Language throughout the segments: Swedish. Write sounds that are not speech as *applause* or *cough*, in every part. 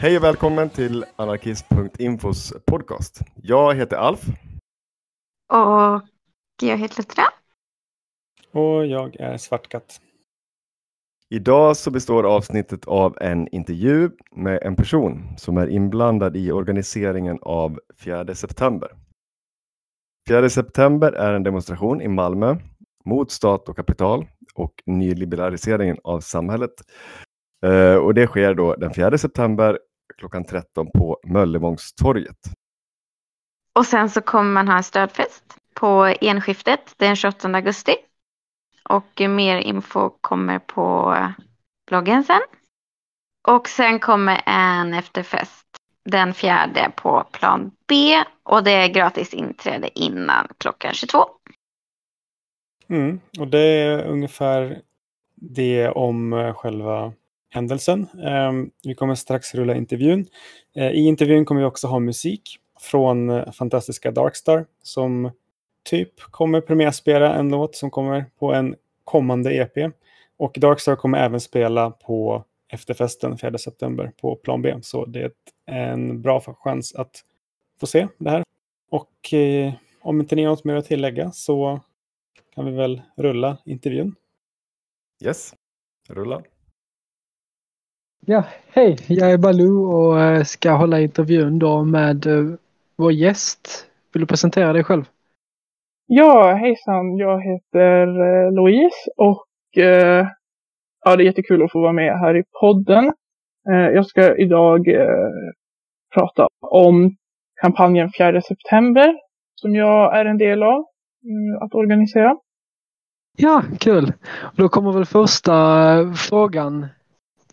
Hej och välkommen till anarkist.infos podcast. Jag heter Alf. Och jag heter Tra. Och jag är Svartkatt. Idag så består avsnittet av en intervju med en person som är inblandad i organiseringen av 4 september. 4 september är en demonstration i Malmö mot stat och kapital och nyliberaliseringen av samhället. Eh, och det sker då den 4 september klockan 13 på Möllevångstorget. Och sen så kommer man ha en stödfest på enskiftet den 28 augusti. Och mer info kommer på bloggen sen. Och sen kommer en efterfest den fjärde på plan B. Och det är gratis inträde innan klockan 22. Mm, och det är ungefär det om eh, själva händelsen. Ehm, vi kommer strax rulla intervjun. Eh, I intervjun kommer vi också ha musik från eh, fantastiska Darkstar som typ kommer premiärspela en låt som kommer på en kommande EP. Och Darkstar kommer även spela på efterfesten 4 september på plan B. Så det är en bra chans att få se det här. Och eh, om inte ni har något mer att tillägga så kan vi väl rulla intervjun. Yes, rulla. Ja, hej, jag är Baloo och eh, ska hålla intervjun då med eh, vår gäst. Vill du presentera dig själv? Ja, hejsan. Jag heter eh, Louise och ja, det är jättekul att få vara med här i podden. Jag ska idag prata om kampanjen 4 september som jag är en del av mm, att organisera. Ja, kul. Då kommer väl första frågan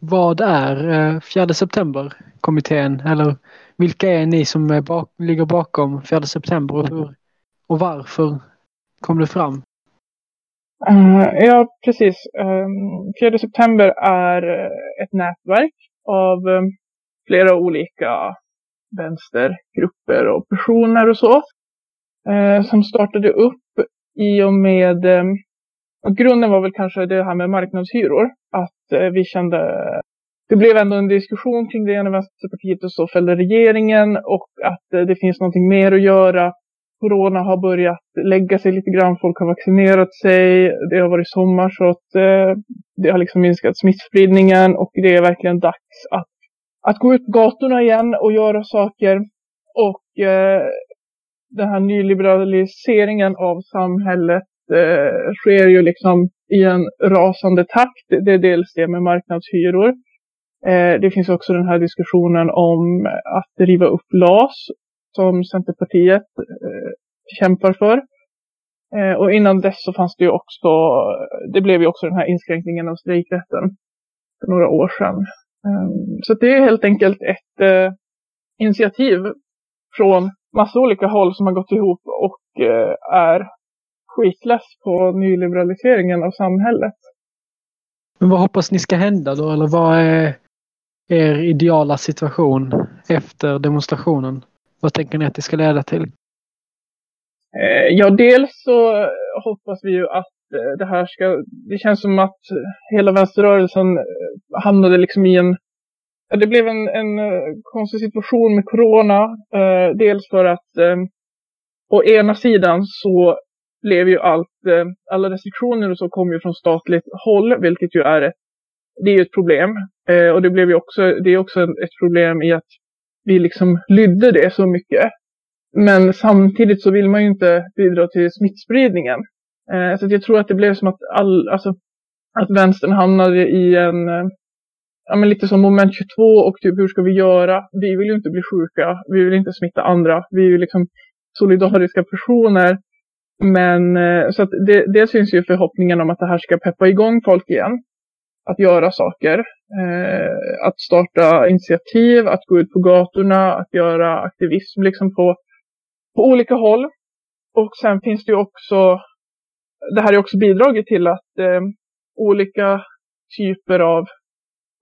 vad är eh, 4 september-kommittén? Eller vilka är ni som är bak, ligger bakom 4 september och, hur, och varför kom det fram? Uh, ja, precis. Eh, um, 4 september är ett nätverk av um, flera olika vänstergrupper och personer och så. Uh, som startade upp i och med um, och grunden var väl kanske det här med marknadshyror. Att Eh, vi kände det blev ändå en diskussion kring det när Vänsterpartiet och så fällde regeringen och att eh, det finns någonting mer att göra. Corona har börjat lägga sig lite grann. Folk har vaccinerat sig. Det har varit sommar så att eh, det har liksom minskat smittspridningen och det är verkligen dags att, att gå ut på gatorna igen och göra saker. Och eh, den här nyliberaliseringen av samhället eh, sker ju liksom i en rasande takt. Det är dels det med marknadshyror. Eh, det finns också den här diskussionen om att riva upp LAS som Centerpartiet eh, kämpar för. Eh, och innan dess så fanns det ju också, det blev ju också den här inskränkningen av strejkrätten för några år sedan. Ehm, så det är helt enkelt ett initiativ från massa olika håll som har gått ihop och är skitless på nyliberaliseringen av samhället. Men vad hoppas ni ska hända då? Eller vad är er ideala situation efter demonstrationen? Vad tänker ni att det ska leda till? Eh, ja, dels så hoppas vi ju att eh, det här ska... Det känns som att hela vänsterrörelsen eh, hamnade liksom i en... Det blev en, en konstig situation med corona. Dels för att å ena sidan så blev ju allt, eh, alla restriktioner och så kom ju från statligt håll, vilket ju är ett, det är ju ett problem. Eh, och det blev ju också, det är också ett problem i att vi liksom lydde det så mycket. Men samtidigt så vill man ju inte bidra till smittspridningen. Eh, så jag tror att det blev som att all, alltså, att vänstern hamnade i en, eh, ja men lite som moment 22 och typ hur ska vi göra? Vi vill ju inte bli sjuka, vi vill inte smitta andra, vi är ju liksom solidariska personer. Men eh, så att det, det syns ju förhoppningen om att det här ska peppa igång folk igen. Att göra saker. Eh, att starta initiativ, att gå ut på gatorna, att göra aktivism liksom på, på olika håll. Och sen finns det ju också, det här har också bidragit till att eh, olika typer av,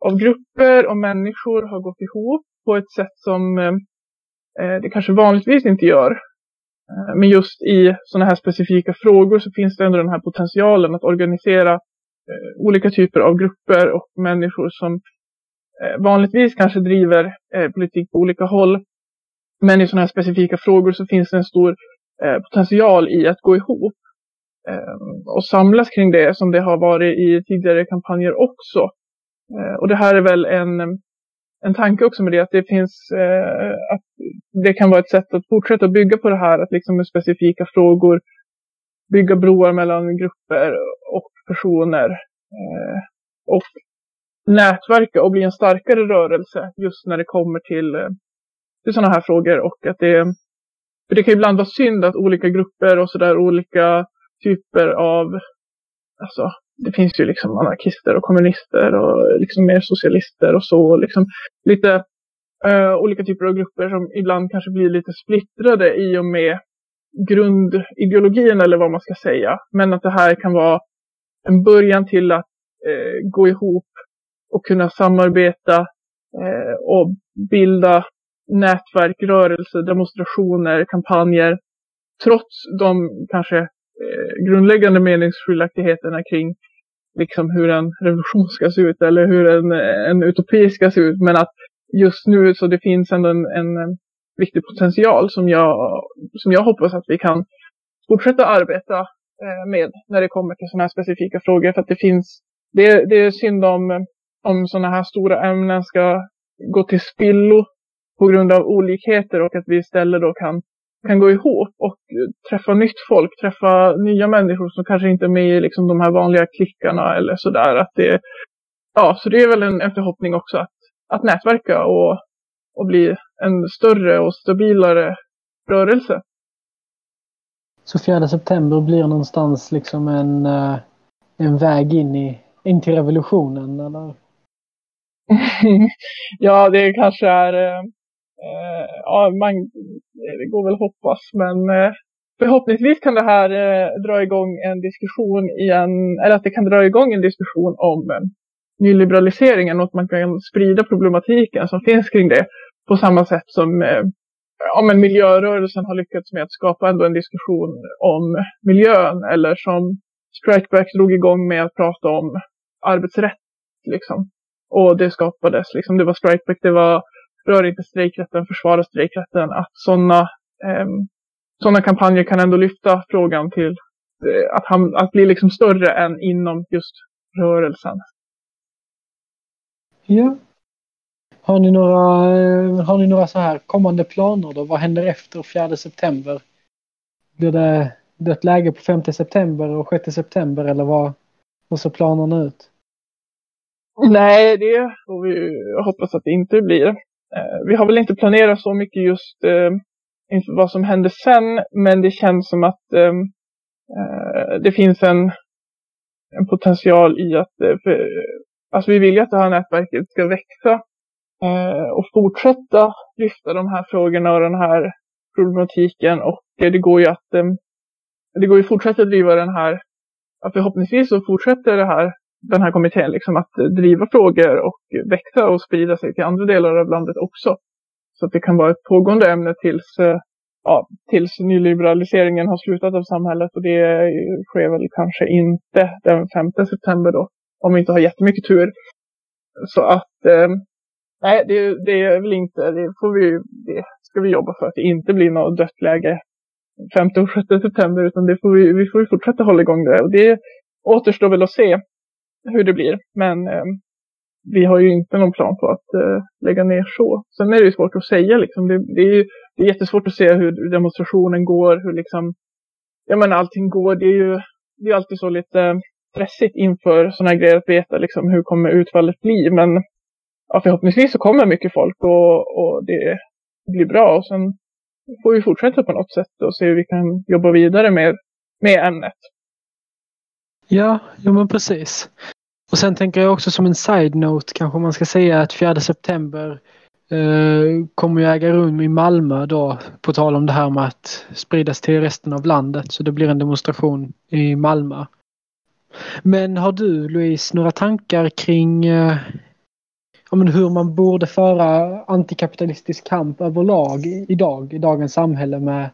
av grupper och människor har gått ihop på ett sätt som eh, eh det kanske vanligtvis inte gör. Eh, men just i sådana här specifika frågor så finns det ändå den här potentialen att organisera eh, olika typer av grupper och människor som eh, vanligtvis kanske driver politik på olika håll. Men i sådana här specifika frågor så finns det en stor potential i att gå ihop och samlas kring det som det har varit i tidigare kampanjer också. och det här är väl en en tanke också med det att det finns eh, att det kan vara ett sätt att fortsätta bygga på det här att liksom med specifika frågor bygga broar mellan grupper och personer eh, och nätverka och bli en starkare rörelse just när det kommer till, eh, till sådana här frågor. Och att det för det kan ibland vara synd att olika grupper och sådär olika typer av alltså, det finns ju liksom anarkister och kommunister och liksom mer socialister och så. Liksom lite uh, olika typer av grupper som ibland kanske blir lite splittrade i och med grundideologin eller vad man ska säga. Men att det här kan vara en början till att uh, gå ihop och kunna samarbeta uh, och bilda nätverk, rörelser, demonstrationer, kampanjer. Trots de kanske Eh, grundläggande meningsskiljaktigheterna kring liksom hur en revolution ska se ut eller hur en, en utopi ska se ut. Men att just nu så det finns ändå en, en viktig potential som jag, som jag hoppas att vi kan fortsätta arbeta eh, med när det kommer till sådana här specifika frågor. För att det finns, det, det är synd om, om sådana här stora ämnen ska gå till spillo på grund av olikheter och att vi istället då kan kan gå ihop och träffa nytt folk, träffa nya människor som kanske inte är med i liksom de här vanliga klickarna eller sådär. Att det, ja, så det är väl en, en förhoppning också att, att nätverka och, och bli en större och stabilare rörelse. Så 4 september blir någonstans liksom en, eh, en väg in, i, in till revolutionen, eller? *laughs* ja, det kanske är eh, Eh, Eh, ja, man, eh, det går väl hoppas, men eh, förhoppningsvis kan det här dra igång en diskussion igen, eller att det kan dra igång en diskussion om nyliberaliseringen och att man kan sprida problematiken som finns kring det på samma sätt som ja, men miljörörelsen har lyckats med att skapa ändå en diskussion om miljön eller som Strikeback drog igång med att prata om arbetsrätt. Liksom. Och det skapades, liksom, det var Strikeback, det var rör inte strejkrätten, försvara strejkrätten, att sådana eh, såna kampanjer kan ändå lyfta frågan till eh, att, han, att bli liksom större än inom just rörelsen. Ja. Har ni några, eh, har ni några så här kommande planer då? Vad händer efter 4 september? Blir det dött läge på 5 september och 6 september eller vad, vad ser planerna ut? Nej, det får vi hoppas att det inte blir. Eh, vi har väl inte planerat så mycket just eh, inför vad som händer sen, men det känns som att eh, eh det finns en, en potential i att, eh, för, alltså vi vill ju att det här nätverket ska växa eh, och fortsätta lyfta de här frågorna och den här problematiken. Och det går ju att det går ju att fortsätta driva den här, förhoppningsvis så fortsätter det här den här kommittén liksom att driva frågor och växa och sprida sig till andra delar av landet också. Så att det kan vara ett pågående ämne tills, eh, ja, tills nyliberaliseringen har slutat av samhället och det sker väl kanske inte den 5 september då, om vi inte har jättemycket tur. Så att eh, nej, det, det, är väl inte, det får vi, det ska vi jobba för att det inte blir något dött läge 5 och 6 september utan det får vi, vi får fortsätta hålla igång det. Och det återstår väl att se hur det blir. Men eh, vi har ju inte någon plan på att eh, lägga ner så. Sen är det ju svårt att säga liksom. Det, det, är ju det är jättesvårt att se hur demonstrationen går, hur liksom, ja men allting går. Det är ju det är alltid så lite eh, stressigt inför sådana här grejer att veta liksom hur kommer utfallet bli. Men ja, förhoppningsvis så kommer mycket folk och, och det blir bra. Och sen får vi fortsätta på något sätt och se hur vi kan jobba vidare med med ämnet. Ja, jo men precis. Och sen tänker jag också som en side-note kanske man ska säga att 4 september eh, kommer ju äga rum i Malmö då på tal om det här med att spridas till resten av landet. Så det blir en demonstration i Malmö. Men har du Louise några tankar kring eh, ja, men hur man borde föra antikapitalistisk kamp överlag idag i dagens samhälle med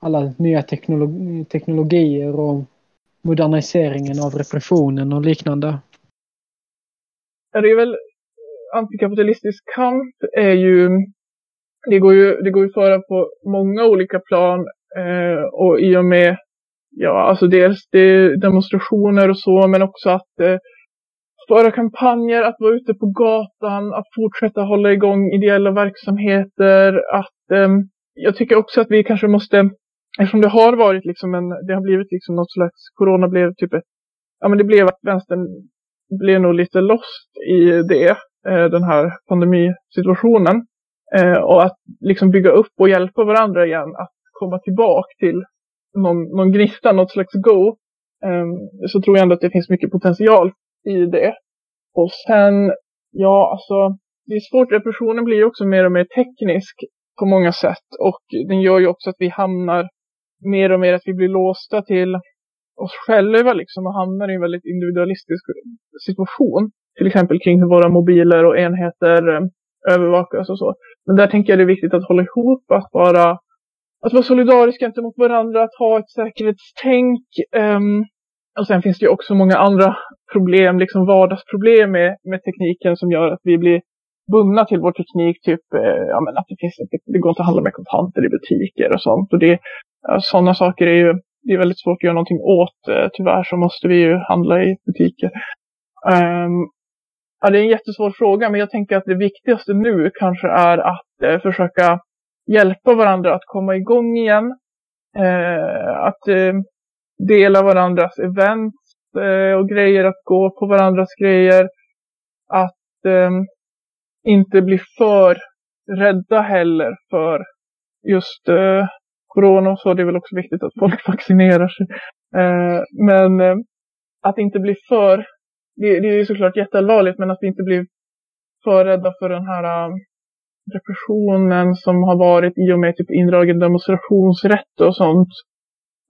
alla nya teknolog teknologier och moderniseringen av repressionen och liknande? Det är väl eh, antikapitalistisk kamp är ju det går ju, det går ju att föra på många olika plan eh, och i och med ja, alltså dels det demonstrationer och så, men också att eh, föra kampanjer, att vara ute på gatan, att fortsätta hålla igång ideella verksamheter, att eh, jag tycker också att vi kanske måste, eftersom det har varit liksom en, det har blivit liksom något slags, corona blev typ ett, ja men det blev att vänstern blev nog lite lost i det, eh, den här pandemisituationen. Eh, och att liksom bygga upp och hjälpa varandra igen att komma tillbaka till någon, någon gnista, något slags go. Ehm, så tror jag ändå att det finns mycket potential i det. Och sen, ja alltså, det är svårt. Repressionen blir ju också mer och mer teknisk på många sätt. Och den gör ju också att vi hamnar mer och mer att vi blir låsta till oss själva liksom och hamnar i en väldigt individualistisk situation. Till exempel kring hur våra mobiler och enheter eh, övervakas och så. Men där tänker jag det är viktigt att hålla ihop, att vara att vara solidariska gentemot varandra, att ha ett säkerhetstänk. Um, och sen finns det ju också många andra problem, liksom vardagsproblem med, med tekniken som gör att vi blir bundna till vår teknik. Typ eh, ja, men att det, finns, det, det går inte att handla med kontanter i butiker och sånt. Och det, sådana saker är ju det är väldigt svårt att göra någonting åt. Eh, tyvärr så måste vi ju handla i butiker. Um, ja, det är en jättesvår fråga, men jag tänker att det viktigaste nu kanske är att eh, försöka hjälpa varandra att komma igång igen. Eh, att eh, dela varandras events eh, och grejer, att gå på varandras grejer. Att eh, inte bli för rädda heller för just eh, corona och så. Det är väl också viktigt att folk *laughs* vaccinerar sig. Eh, men eh, att inte bli för, det, det är såklart jätteallvarligt, men att vi inte blir för rädda för den här um, repressionen som har varit i och med typ indragen demonstrationsrätt och sånt.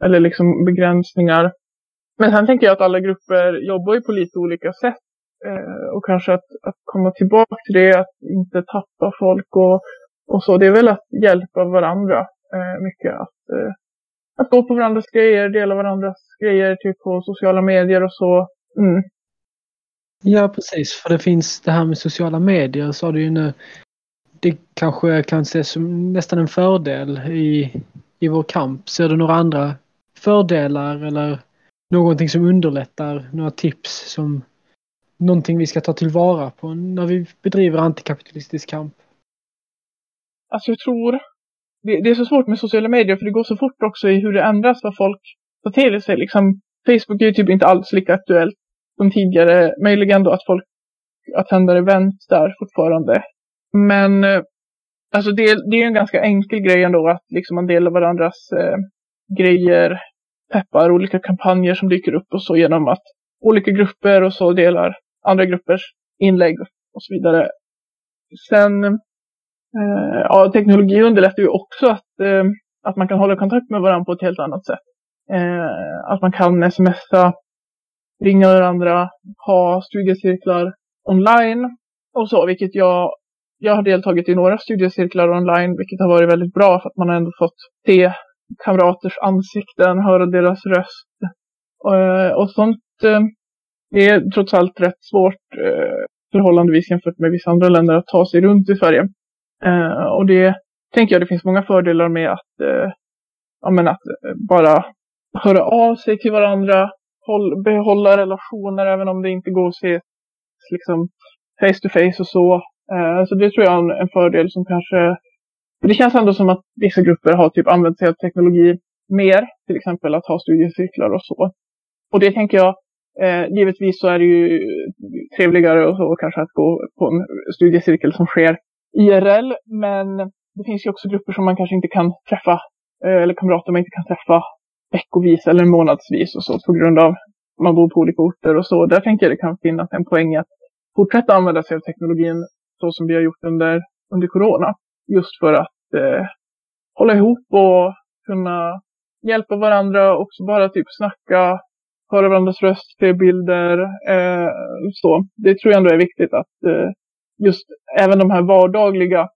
Eller liksom begränsningar. Men sen tänker jag att alla grupper jobbar ju på lite olika sätt. Eh, och kanske att, att komma tillbaka till det, att inte tappa folk och, och så. Det är väl att hjälpa varandra eh, mycket. Att, eh, att gå på varandras grejer, dela varandras grejer typ på sociala medier och så. Mm. Ja, precis. För det finns det här med sociala medier, sa du ju nu det kanske kan ses som nästan en fördel i, i vår kamp. Ser du några andra fördelar eller någonting som underlättar? Några tips som någonting vi ska ta tillvara på när vi bedriver antikapitalistisk kamp? Alltså jag tror det, det, är så svårt med sociala medier för det går så fort också i hur det ändras vad folk tar till sig. Liksom, Facebook är ju typ inte alls lika aktuellt som tidigare. Möjligen då att folk attendar event där fortfarande. Men eh, alltså det, det är en ganska enkel grej ändå att liksom man delar varandras eh, grejer, peppar olika kampanjer som dyker upp och så genom att olika grupper och så delar andra gruppers inlägg och så vidare. Sen, eh, ja, teknologi underlättar ju också att, eh, att man kan hålla kontakt med varandra på ett helt annat sätt. Eh, att man kan smsa, ringa varandra, ha studiecirklar online och så, vilket jag jag har deltagit i några studiecirklar online, vilket har varit väldigt bra för att man har ändå fått se kamraters ansikten, höra deras röst. Och, och sånt eh, det är trots allt rätt svårt eh, förhållandevis jämfört med vissa andra länder att ta sig runt i Sverige. Och det tänker jag det finns många fördelar med att, ja, men att bara höra av sig till varandra, behålla relationer även om det inte går att se liksom, face to face och så. Eh, så det tror jag är en, en fördel som kanske... Det känns ändå som att vissa grupper har typ använt sig av teknologi mer. Till exempel att ha studiecirklar och så. Och det tänker jag, eh, givetvis så är det ju trevligare och så kanske att gå på en studiecirkel som sker IRL. Men det finns ju också grupper som man kanske inte kan träffa. Eh, eller kamrater man inte kan träffa veckovis eller månadsvis och så på grund av att man bor på olika orter och så. Där tänker jag det kan finnas en poäng i att fortsätta använda sig av teknologin så som vi har gjort under, under corona. Just för att eh, hålla ihop och kunna hjälpa varandra och också bara typ snacka, höra varandras röst, se bilder. Eh, så. Det tror jag ändå är viktigt att eh, just även de här vardagliga,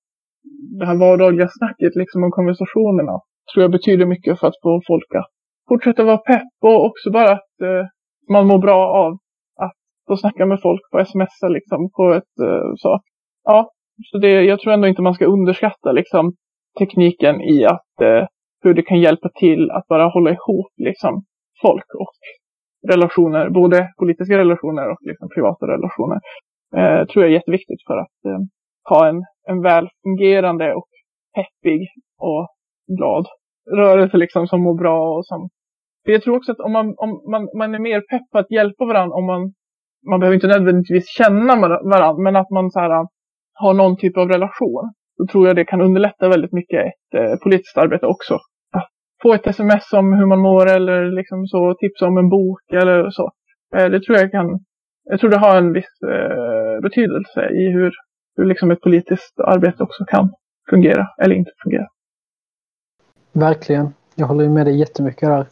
det här vardagliga snacket liksom om konversationerna tror jag betyder mycket för att få folk att fortsätta vara pepp och också bara att eh, man mår bra av att få snacka med folk på sms liksom på ett eh, så. Ja, så det, jag tror ändå inte man ska underskatta liksom tekniken i att eh, hur det kan hjälpa till att bara hålla ihop liksom folk och relationer, både politiska relationer och liksom privata relationer. Eh, tror jag är jätteviktigt för att eh, ha en, en väl fungerande och peppig och glad rörelse liksom som mår bra och som för jag tror också att om man, om man, man är mer pepp på att hjälpa varandra om man man behöver inte nödvändigtvis känna varandra men att man så här, äh, har någon typ av relation. Då tror jag det kan underlätta väldigt mycket ett eh, politiskt arbete också. Att få ett sms om hur man mår eller liksom så tipsa om en bok eller så. Eh, det tror jag kan, jag tror det har en viss eh, betydelse i hur, hur liksom ett politiskt arbete också kan fungera eller inte fungera. Verkligen. Jag håller med dig jättemycket där.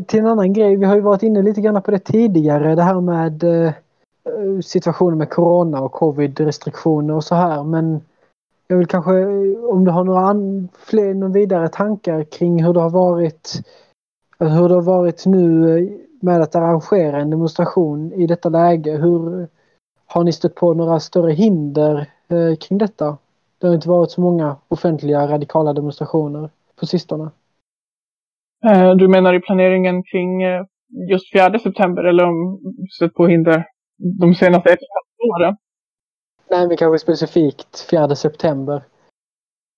Till en annan grej, vi har ju varit inne lite grann på det tidigare, det här med eh, situationen med corona och covid-restriktioner och så här. Men jag vill kanske, eh, om du har några fler, någon vidare tankar kring hur det har varit eh, hur det har varit nu med att arrangera en demonstration i detta läge. Hur Har ni stött på några större hinder kring detta? Det har inte varit så många offentliga radikala demonstrationer på sistone. Eh, du menar i planeringen kring eh, just 4 september eller om stött på hinder de senaste ett åren? Nej, men kanske specifikt 4 september.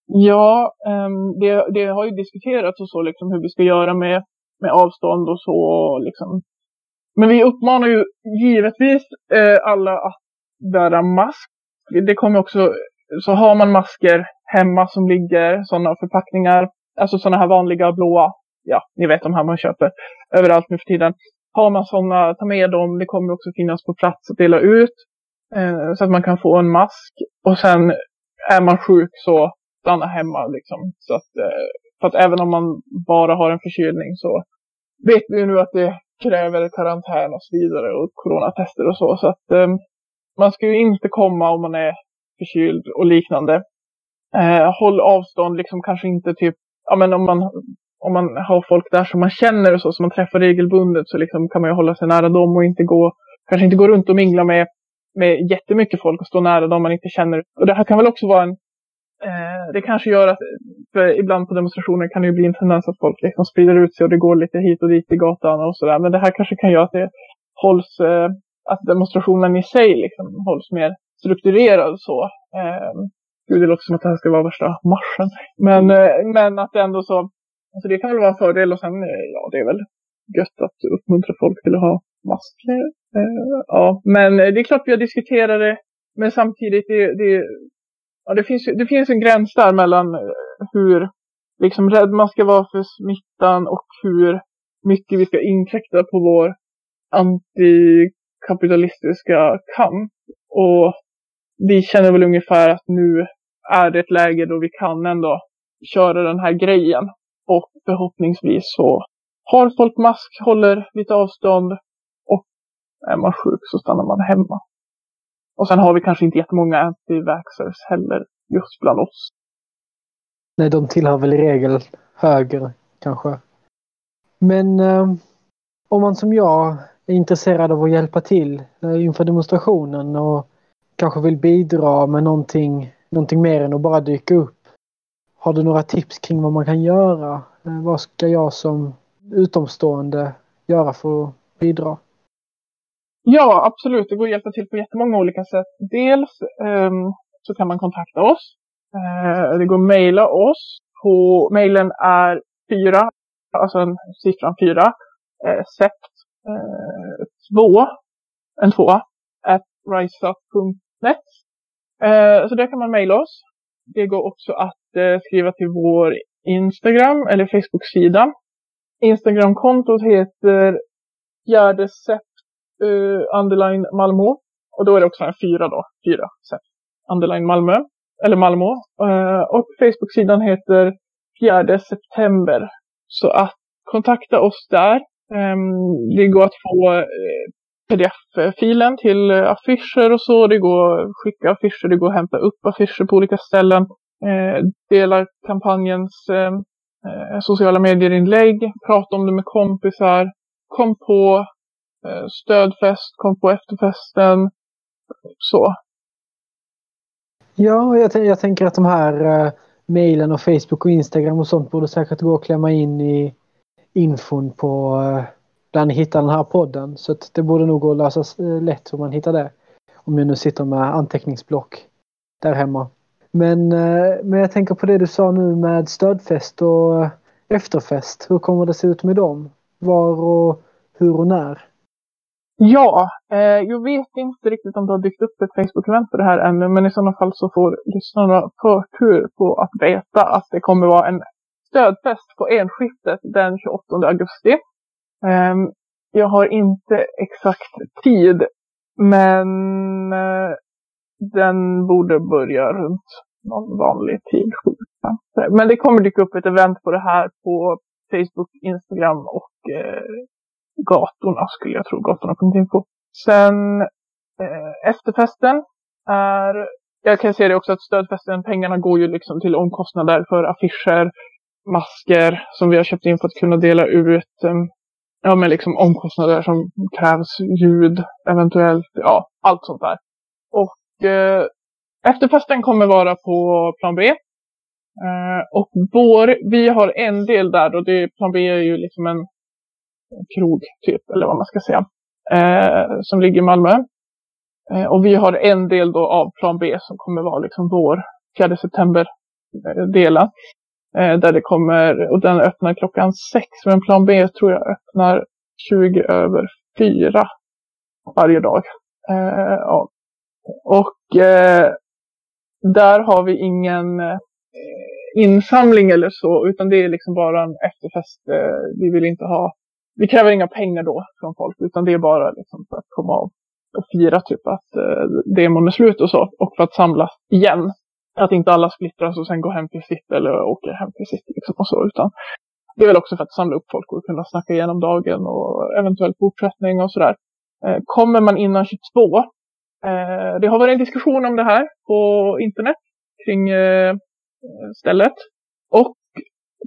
Ja, um, det, det, har ju diskuterats och så liksom hur vi ska göra med, med avstånd och så. Liksom. Men vi uppmanar ju givetvis eh, alla att bära mask. Det kommer också, så har man masker hemma som ligger, sådana förpackningar, alltså sådana här vanliga blåa, ja, ni vet de här man köper överallt nu för tiden. Har man sådana, ta med dem. Det kommer också finnas på plats att dela ut. Eh, så att man kan få en mask. Och sen är man sjuk så stanna hemma liksom. Så att, eh, för att även om man bara har en förkylning så vet vi nu att det kräver karantän och så vidare och coronatester och så. Så att eh, man ska ju inte komma om man är förkyld och liknande. Eh, håll avstånd, liksom kanske inte typ, ja men om man om man har folk där som man känner och så, som man träffar regelbundet, så liksom kan man ju hålla sig nära dem och inte gå, kanske inte gå runt och mingla med, med jättemycket folk och stå nära dem man inte känner. Och det här kan väl också vara en, eh, det kanske gör att, för ibland på demonstrationer kan det ju bli en tendens att folk liksom sprider ut sig och det går lite hit och dit i gatan och sådär. Men det här kanske kan göra att det hålls, eh, att demonstrationen i sig liksom hålls mer strukturerad så. Eh, Gud, det låter som att det här ska vara värsta marschen. Men, eh, men att det ändå så Alltså det kan väl vara en fördel och sen, eh, ja det är väl gött att uppmuntra folk till att ha masker. Eh, ja, men eh, det är klart vi har diskuterat det. Men samtidigt, det, det, ja, det, finns, det finns en gräns där mellan eh, hur liksom rädd man ska vara för smittan och hur mycket vi ska inkräkta på vår antikapitalistiska kamp. Och vi känner väl ungefär att nu är det ett läge då vi kan ändå köra den här grejen. Och förhoppningsvis så har folk mask, håller lite avstånd och är man sjuk så stannar man hemma. Och sen har vi kanske inte jättemånga anti-vaxxers heller just bland oss. Nej, de tillhör väl i regel höger kanske. Men eh, om man som jag är intresserad av att hjälpa till eh, inför demonstrationen och kanske vill bidra med någonting, någonting mer än att bara dyka upp. Har du några tips kring vad man kan göra? Eh, vad ska jag som utomstående göra för att bidra? Ja, absolut. Det går att hjälpa till på jättemånga olika sätt. Dels um, så kan man kontakta oss. Uh, det går att mejla oss. På mejlen är fyra, alltså en, siffran fyra, uh, sept uh, två, en tvåa, at riseup.net. Uh, så där kan man mejla oss. Det går också att eh, skriva till vår Instagram eller Facebook-sida. Instagram-kontot heter fjärde uh, eh, underline Malmö. Och då är det också en fyra då. Fyra sept underline Malmö. Eller Malmö. Uh, och Facebook-sidan heter fjärde september. Så att kontakta oss där. Um, det går att få eh, pdf-filen till affischer och så. Det går att skicka affischer, det går att hämta upp affischer på olika ställen. Eh, dela kampanjens eh, eh, sociala medier-inlägg, prata om det med kompisar, kom på eh, stödfest, kom på efterfesten, så. Ja, jag, jag tänker att de här eh, mejlen och Facebook och Instagram och sånt borde säkert gå att klämma in i infon på eh där ni hittar den här podden. Så det borde nog gå att lösa eh, lätt hur man hittar det. Om jag nu sitter med anteckningsblock där hemma. Men, eh, men jag tänker på det du sa nu med stödfest och eh, efterfest. Hur kommer det se ut med dem? Var och hur och när? Ja, eh, jag vet inte riktigt om det har dykt upp ett Facebook-event för det här ännu. Men i sådana fall så får lyssnarna förtur på att veta att det kommer vara en stödfest på enskiftet den 28 augusti. Ehm, jag har inte exakt tid. Men eh, den borde börja runt någon vanlig tid. Men det kommer dyka upp ett event på det här på Facebook, Instagram och eh, gatorna skulle jag tro, gatorna.info. Sen eh, efterfesten är, jag kan säga det också att stödfesten, pengarna går ju liksom till omkostnader för affischer, masker som vi har köpt in för att kunna dela ut. Ehm, Ja men liksom omkostnader som krävs, ljud eventuellt, ja allt sånt där. Och eh, efterfesten kommer vara på plan B. Eh, och vår, vi har en del där och det, plan B är ju liksom en, krog typ, eller vad man ska säga, eh, som ligger i Malmö. Eh, och vi har en del då av plan B som kommer vara liksom vår 4 september-delen. Eh, Eh, där det kommer, och den öppnar klockan sex. Men plan B tror jag öppnar 20 över fyra varje dag. Eh, ja. Och eh, där har vi ingen eh, insamling eller så, utan det är liksom bara en efterfest. Eh, vi vill inte ha, vi kräver inga pengar då från folk, utan det är bara liksom för att komma av och fira typ att eh, demon är slut och så, och för att samlas igen. Att inte alla splittras och sen går hem till sitt eller åker hem till sitt liksom och så, utan det är väl också för att samla upp folk och kunna snacka igenom dagen och eventuell fortsättning och sådär. Eh, kommer man innan 22 Eh, det har varit en diskussion om det här på internet kring eh, stället. Och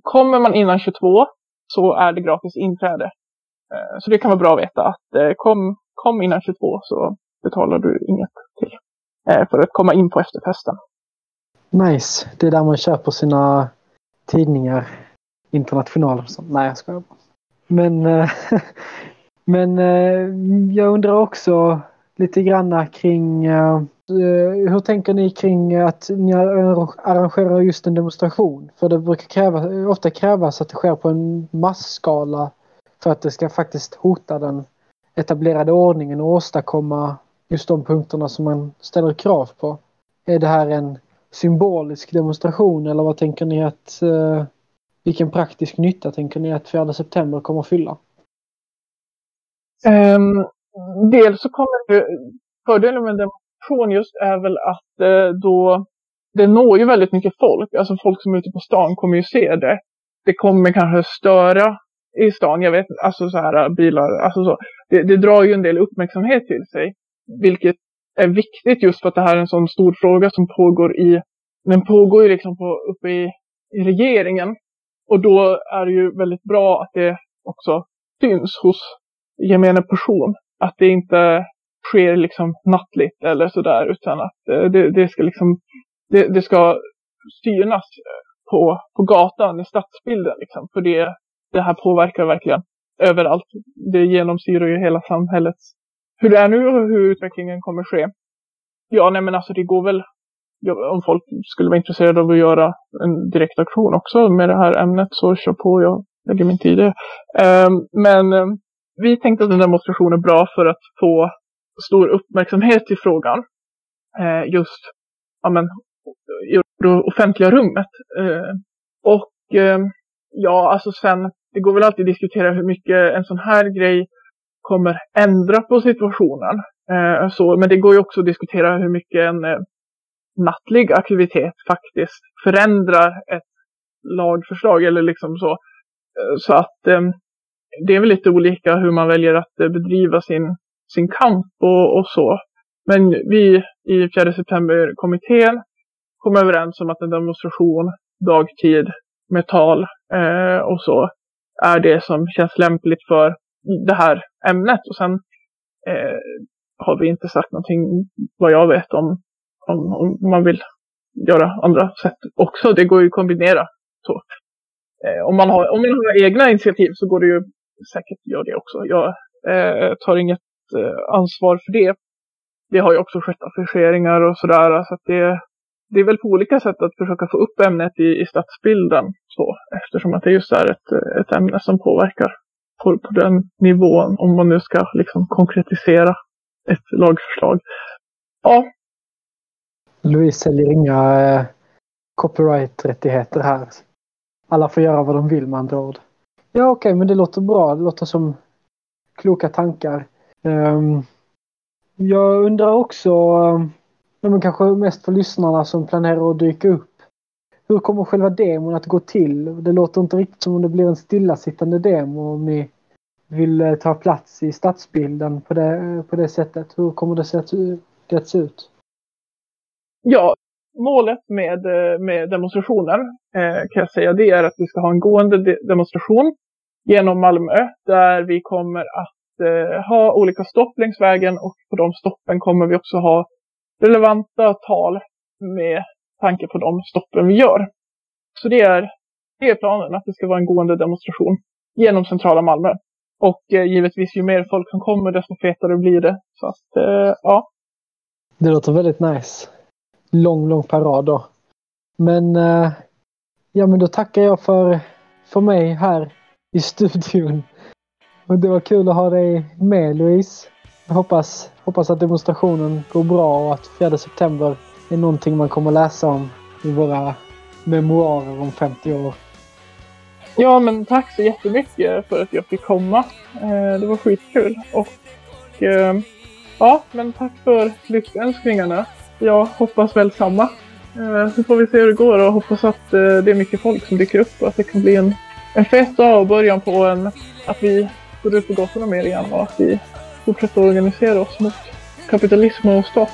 kommer man innan 22 så är det gratis inträde. Eh, så det kan vara bra att veta att eh, kom, kom innan 22 så betalar du inget till. Eh, för att komma in på efterfesten. Nice. Det är där man köper sina tidningar. International. Nej, jag skojar bara. Men, eh, *laughs* men eh, jag undrar också lite granna kring eh, hur tänker ni kring att ni arrangerar just en demonstration? För det brukar kräva, ofta krävas att det sker på en massskala för att det ska faktiskt hota den etablerade ordningen och åstadkomma just de punkterna som man ställer krav på. Är det här en symbolisk demonstration eller vad tänker ni att eh, vilken praktisk nytta tänker ni att 4 september kommer att fylla? Um, dels så kommer det, fördelen med en demonstration just är väl att eh, då det når ju väldigt mycket folk. Alltså folk som är ute på stan kommer ju se det. Det kommer kanske störa i stan, jag vet alltså så här eh, bilar, alltså så. Det, det drar ju en del uppmärksamhet till sig. Vilket är viktigt just för att det här är en sån stor fråga som pågår i, den pågår ju liksom på, uppe i, i regeringen. Och då är det ju väldigt bra att det också syns hos gemene person. Att det inte sker liksom nattligt eller sådär utan att eh, det, det ska liksom det, det, ska synas på, på gatan i stadsbilden liksom. För det, det här påverkar verkligen överallt. Det genomsyrar ju hela samhällets hur det är nu och hur utvecklingen kommer ske. Ja, nej men alltså det går väl om folk skulle vara intresserade av att göra en direkt aktion också med det här ämnet så kör på, jag lägger min tid i det. Men eh, vi tänkte att en demonstration är bra för att få stor uppmärksamhet i frågan. Eh, just ja, men, i det offentliga rummet. Eh, och ja, alltså sen, det går väl alltid att diskutera hur mycket en sån här grej kommer ändra på situationen. Eh, så, men det går ju också att diskutera hur mycket en eh, nattlig aktivitet faktiskt förändrar ett lagförslag eller liksom så. Eh, så att eh, det är väl lite olika hur man väljer att eh, bedriva sin, sin kamp och, och så. Men vi i 4 september-kommittén kom överens om att en demonstration dagtid med tal eh, och så är det som känns lämpligt för det här ämnet. Och sen eh, har vi inte sagt någonting vad jag vet om, om, om man vill göra andra sätt också. Det går ju att kombinera. Så. Eh, om, man har, om man har egna initiativ så går det ju säkert att göra det också. Jag eh, tar inget eh, ansvar för det. Det har ju också skett affischeringar och sådär. Så att det, det är väl på olika sätt att försöka få upp ämnet i, i stadsbilden. Så, eftersom att det just är ett, ett ämne som påverkar på, på den nivån. Om man nu ska liksom konkretisera ett lagförslag. Ja. Louise säljer inga eh, copyright-rättigheter här. Alla får göra vad de vill med andra ord. Ja, okej, okay, men det låter bra. Det låter som kloka tankar. Um, jag undrar också, um, men kanske mest för lyssnarna som planerar att dyka upp. Hur kommer själva demon att gå till? Det låter inte riktigt som om det blir en stillasittande demo om ni vill eh, ta plats i stadsbilden på det, eh, på det sättet. Hur kommer det se det se ut? Ja, målet med, eh, med demonstrationen eh, kan jag säga det är att vi ska ha en gående de- demonstration genom Malmö där vi kommer att eh, ha olika stopp längs vägen och på de stoppen kommer vi också ha relevanta tal med tanke på de stoppen vi gör. Så det är, det är planen, att det ska vara en gående demonstration genom centrala Malmö. Och eh, givetvis ju mer folk som kommer desto fetare blir det. Så att eh, ja, Det låter väldigt nice. Lång, lång parad då. Men, eh, ja, men då tackar jag för, för mig här i studion. Och det var kul att ha dig med Louise. Jag hoppas, hoppas att demonstrationen går bra och att 4 september är någonting man kommer läsa om i våra memoarer om 50 år. Ja, men tack så jättemycket för att jag fick komma. Eh, det var skitkul. Och eh, ja, men tack för lyckönskningarna. Jag hoppas väl samma. Eh, så får vi se hur det går och hoppas att det är mycket folk som dyker upp och att det kan bli en, en fet dag och början på en, att vi går ut på gatorna mer igen och att vi fortsätter organisera oss mot kapitalism och stat.